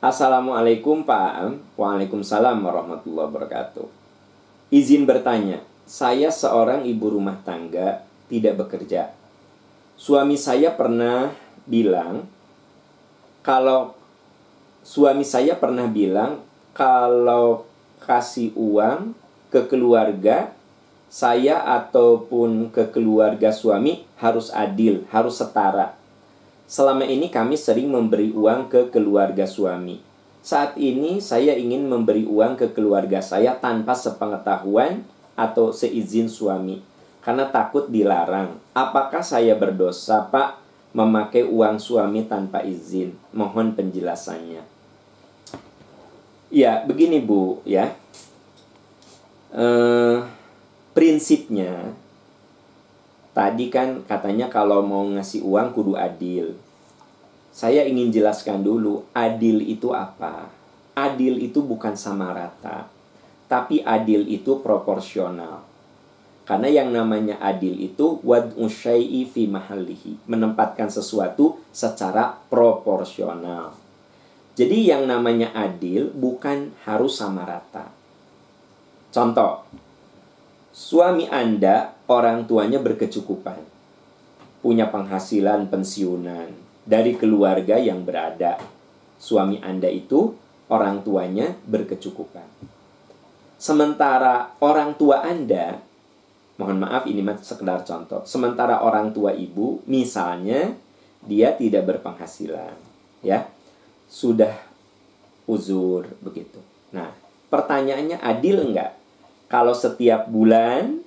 Assalamualaikum Pak Am. Waalaikumsalam warahmatullahi wabarakatuh. Izin bertanya, saya seorang ibu rumah tangga tidak bekerja. Suami saya pernah bilang kalau suami saya pernah bilang kalau kasih uang ke keluarga saya ataupun ke keluarga suami harus adil, harus setara. Selama ini kami sering memberi uang ke keluarga suami. Saat ini saya ingin memberi uang ke keluarga saya tanpa sepengetahuan atau seizin suami karena takut dilarang. Apakah saya berdosa, Pak, memakai uang suami tanpa izin? Mohon penjelasannya. Ya, begini Bu, ya. Uh, prinsipnya Tadi kan katanya kalau mau ngasih uang kudu adil. Saya ingin jelaskan dulu, adil itu apa? Adil itu bukan sama rata, tapi adil itu proporsional. Karena yang namanya adil itu wad syai'i fi mahallihi, menempatkan sesuatu secara proporsional. Jadi yang namanya adil bukan harus sama rata. Contoh, Suami Anda orang tuanya berkecukupan. Punya penghasilan pensiunan dari keluarga yang berada. Suami Anda itu orang tuanya berkecukupan. Sementara orang tua Anda, mohon maaf ini sekedar contoh. Sementara orang tua ibu, misalnya dia tidak berpenghasilan, ya sudah uzur begitu. Nah, pertanyaannya adil enggak? kalau setiap bulan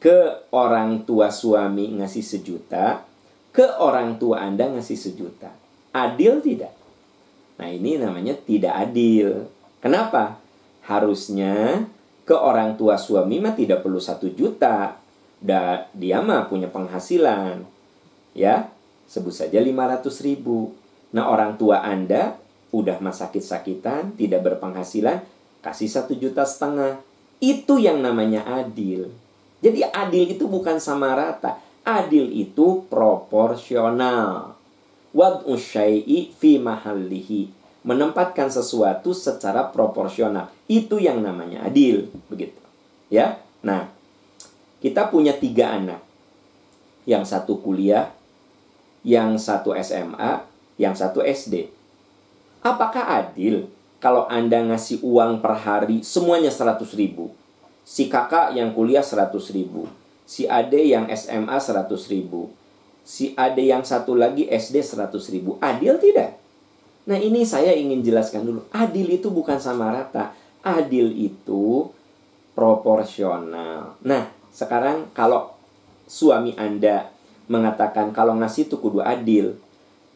ke orang tua suami ngasih sejuta, ke orang tua Anda ngasih sejuta. Adil tidak? Nah, ini namanya tidak adil. Kenapa? Harusnya ke orang tua suami mah tidak perlu satu juta. Da, dia mah punya penghasilan. Ya, sebut saja 500 ribu. Nah, orang tua Anda udah mah sakit-sakitan, tidak berpenghasilan, kasih satu juta setengah itu yang namanya adil. Jadi adil itu bukan sama rata. Adil itu proporsional. Wad'u syai'i fi mahallihi. Menempatkan sesuatu secara proporsional. Itu yang namanya adil. Begitu. Ya. Nah, kita punya tiga anak. Yang satu kuliah, yang satu SMA, yang satu SD. Apakah adil kalau Anda ngasih uang per hari semuanya 100 ribu. Si kakak yang kuliah 100 ribu. Si ade yang SMA 100 ribu. Si ade yang satu lagi SD 100 ribu. Adil tidak? Nah ini saya ingin jelaskan dulu. Adil itu bukan sama rata. Adil itu proporsional. Nah sekarang kalau suami Anda mengatakan kalau ngasih itu kudu adil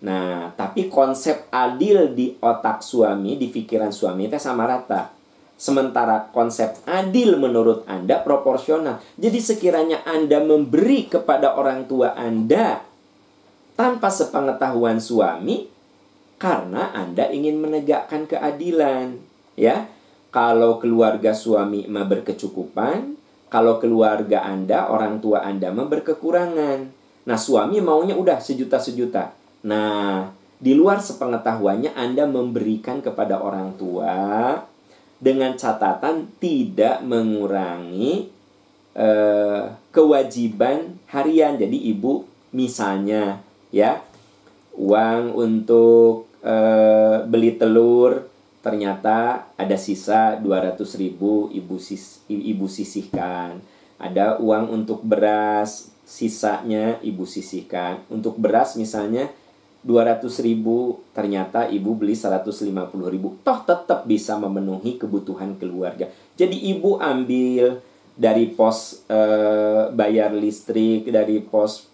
Nah, tapi konsep adil di otak suami, di pikiran suami itu sama rata. Sementara konsep adil menurut Anda proporsional. Jadi sekiranya Anda memberi kepada orang tua Anda tanpa sepengetahuan suami karena Anda ingin menegakkan keadilan, ya. Kalau keluarga suami mah berkecukupan, kalau keluarga Anda, orang tua Anda mah berkekurangan. Nah, suami maunya udah sejuta-sejuta. Nah, di luar sepengetahuannya Anda memberikan kepada orang tua dengan catatan tidak mengurangi eh, kewajiban harian. Jadi ibu misalnya ya uang untuk eh, beli telur ternyata ada sisa 200 ribu ibu sis, ibu sisihkan ada uang untuk beras sisanya ibu sisihkan untuk beras misalnya 200 ribu ternyata ibu beli 150 ribu. Toh tetap bisa memenuhi kebutuhan keluarga. Jadi ibu ambil dari pos e, bayar listrik dari pos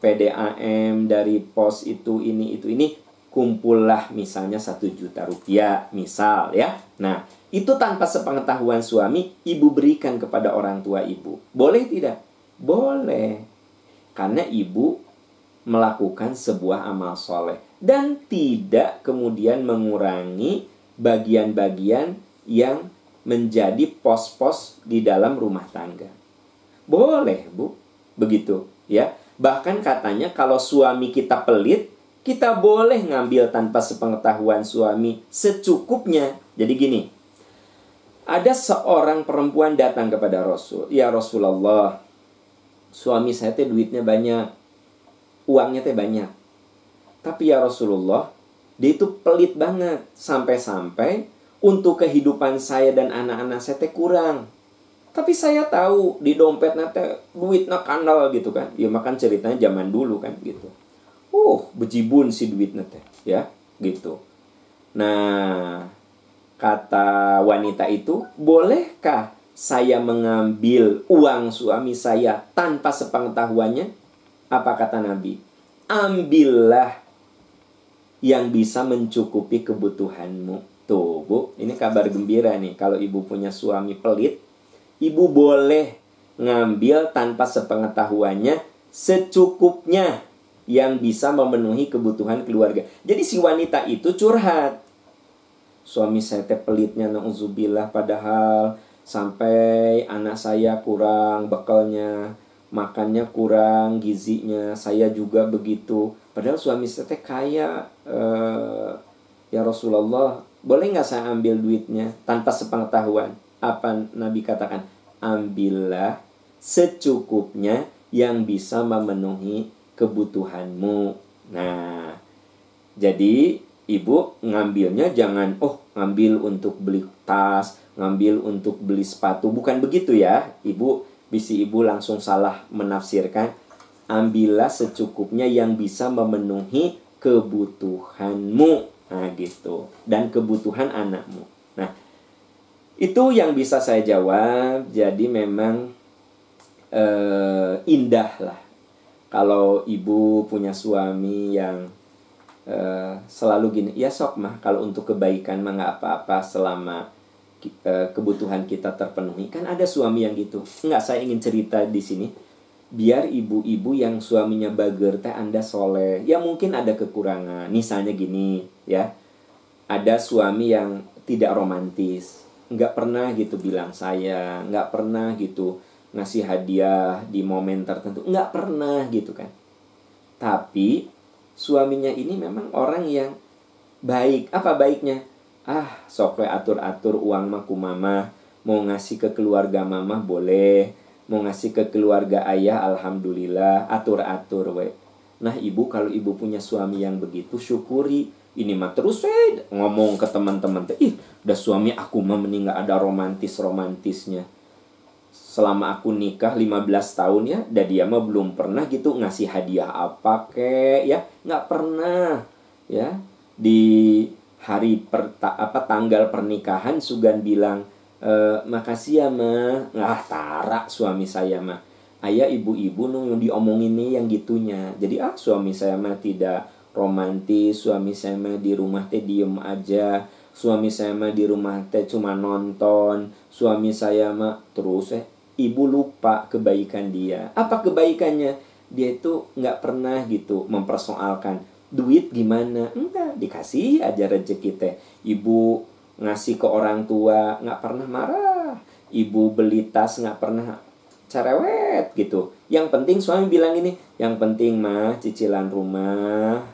PDAM dari pos itu ini itu ini kumpullah misalnya satu juta rupiah misal ya. Nah itu tanpa sepengetahuan suami ibu berikan kepada orang tua ibu. Boleh tidak? Boleh. Karena ibu melakukan sebuah amal soleh dan tidak kemudian mengurangi bagian-bagian yang menjadi pos-pos di dalam rumah tangga. Boleh, Bu. Begitu, ya. Bahkan katanya kalau suami kita pelit, kita boleh ngambil tanpa sepengetahuan suami secukupnya. Jadi gini, ada seorang perempuan datang kepada Rasul. Ya Rasulullah, suami saya teh duitnya banyak. Uangnya teh banyak. Tapi ya Rasulullah, dia itu pelit banget. Sampai-sampai untuk kehidupan saya dan anak-anak saya teh kurang. Tapi saya tahu di dompet nanti duitnya kandal gitu kan. Ya makan ceritanya zaman dulu kan gitu. Uh, bejibun si duitnya teh, ya, gitu. Nah, kata wanita itu, bolehkah saya mengambil uang suami saya tanpa sepengetahuannya? Apa kata Nabi? Ambillah yang bisa mencukupi kebutuhanmu. Tuh, Bu, ini kabar gembira nih. Kalau ibu punya suami pelit, ibu boleh ngambil tanpa sepengetahuannya secukupnya yang bisa memenuhi kebutuhan keluarga. Jadi si wanita itu curhat. Suami saya teh pelitnya nauzubillah padahal sampai anak saya kurang bekalnya, makannya kurang gizinya, saya juga begitu. Padahal suami saya teh kaya uh, ya Rasulullah, boleh nggak saya ambil duitnya tanpa sepengetahuan? Apa Nabi katakan? Ambillah secukupnya yang bisa memenuhi kebutuhanmu. Nah, jadi ibu ngambilnya jangan oh ngambil untuk beli tas, ngambil untuk beli sepatu, bukan begitu ya. Ibu bisi ibu langsung salah menafsirkan. Ambillah secukupnya yang bisa memenuhi kebutuhanmu. Nah, gitu. Dan kebutuhan anakmu. Nah, itu yang bisa saya jawab. Jadi memang eh, indah lah kalau ibu punya suami yang uh, selalu gini ya sok mah kalau untuk kebaikan mah nggak apa-apa selama kebutuhan kita terpenuhi? Kan ada suami yang gitu. Nggak saya ingin cerita di sini. Biar ibu-ibu yang suaminya bager teh anda soleh. Ya mungkin ada kekurangan. Misalnya gini ya. Ada suami yang tidak romantis. Nggak pernah gitu bilang saya. Nggak pernah gitu ngasih hadiah di momen tertentu. Nggak pernah gitu kan. Tapi suaminya ini memang orang yang baik. Apa baiknya ah sok atur atur uang maku mama mau ngasih ke keluarga mama boleh. Mau ngasih ke keluarga ayah alhamdulillah. Atur atur we. Nah ibu kalau ibu punya suami yang begitu syukuri. Ini mah terus we. Ngomong ke teman-teman ih udah suami aku mah mending gak ada romantis romantisnya selama aku nikah 15 tahun ya dan dia mah belum pernah gitu ngasih hadiah apa kek ya. Nggak pernah ya. Di hari per, apa tanggal pernikahan Sugan bilang e, makasih ya mah ah tarak suami saya mah ayah ibu-ibu nung yang diomongin nih yang gitunya jadi ah suami saya mah tidak romantis suami saya mah di rumah teh diem aja suami saya mah di rumah teh cuma nonton suami saya mah terus eh ibu lupa kebaikan dia. Apa kebaikannya? Dia itu nggak pernah gitu mempersoalkan duit gimana. Enggak, dikasih aja rezeki teh. Ibu ngasih ke orang tua nggak pernah marah. Ibu beli tas nggak pernah cerewet gitu. Yang penting suami bilang ini, yang penting mah cicilan rumah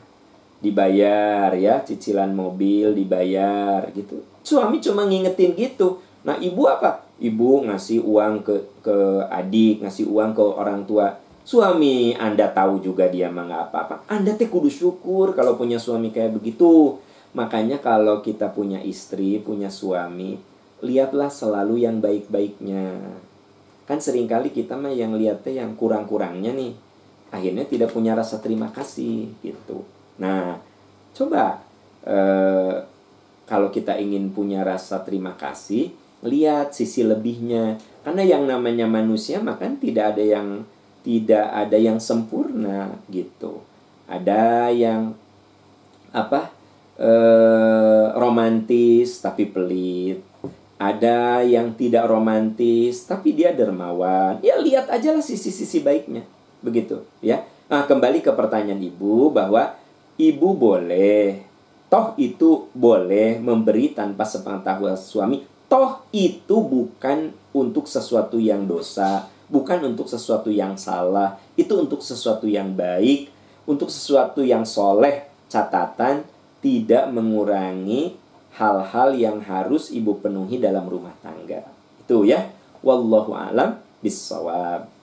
dibayar ya, cicilan mobil dibayar gitu. Suami cuma ngingetin gitu. Nah, ibu apa? ibu ngasih uang ke ke adik, ngasih uang ke orang tua. Suami Anda tahu juga dia mah apa-apa. Anda teh kudu syukur kalau punya suami kayak begitu. Makanya kalau kita punya istri, punya suami, lihatlah selalu yang baik-baiknya. Kan sering kali kita mah yang lihatnya yang kurang-kurangnya nih. Akhirnya tidak punya rasa terima kasih gitu. Nah, coba eh, kalau kita ingin punya rasa terima kasih, lihat sisi lebihnya karena yang namanya manusia makan tidak ada yang tidak ada yang sempurna gitu. Ada yang apa eh, romantis tapi pelit. Ada yang tidak romantis tapi dia dermawan. Ya lihat aja lah sisi-sisi baiknya. Begitu ya. Nah kembali ke pertanyaan ibu bahwa ibu boleh toh itu boleh memberi tanpa sepengetahuan suami. Toh itu bukan untuk sesuatu yang dosa, bukan untuk sesuatu yang salah, itu untuk sesuatu yang baik, untuk sesuatu yang soleh, catatan tidak mengurangi hal-hal yang harus ibu penuhi dalam rumah tangga. Itu ya. Wallahu alam bisawab.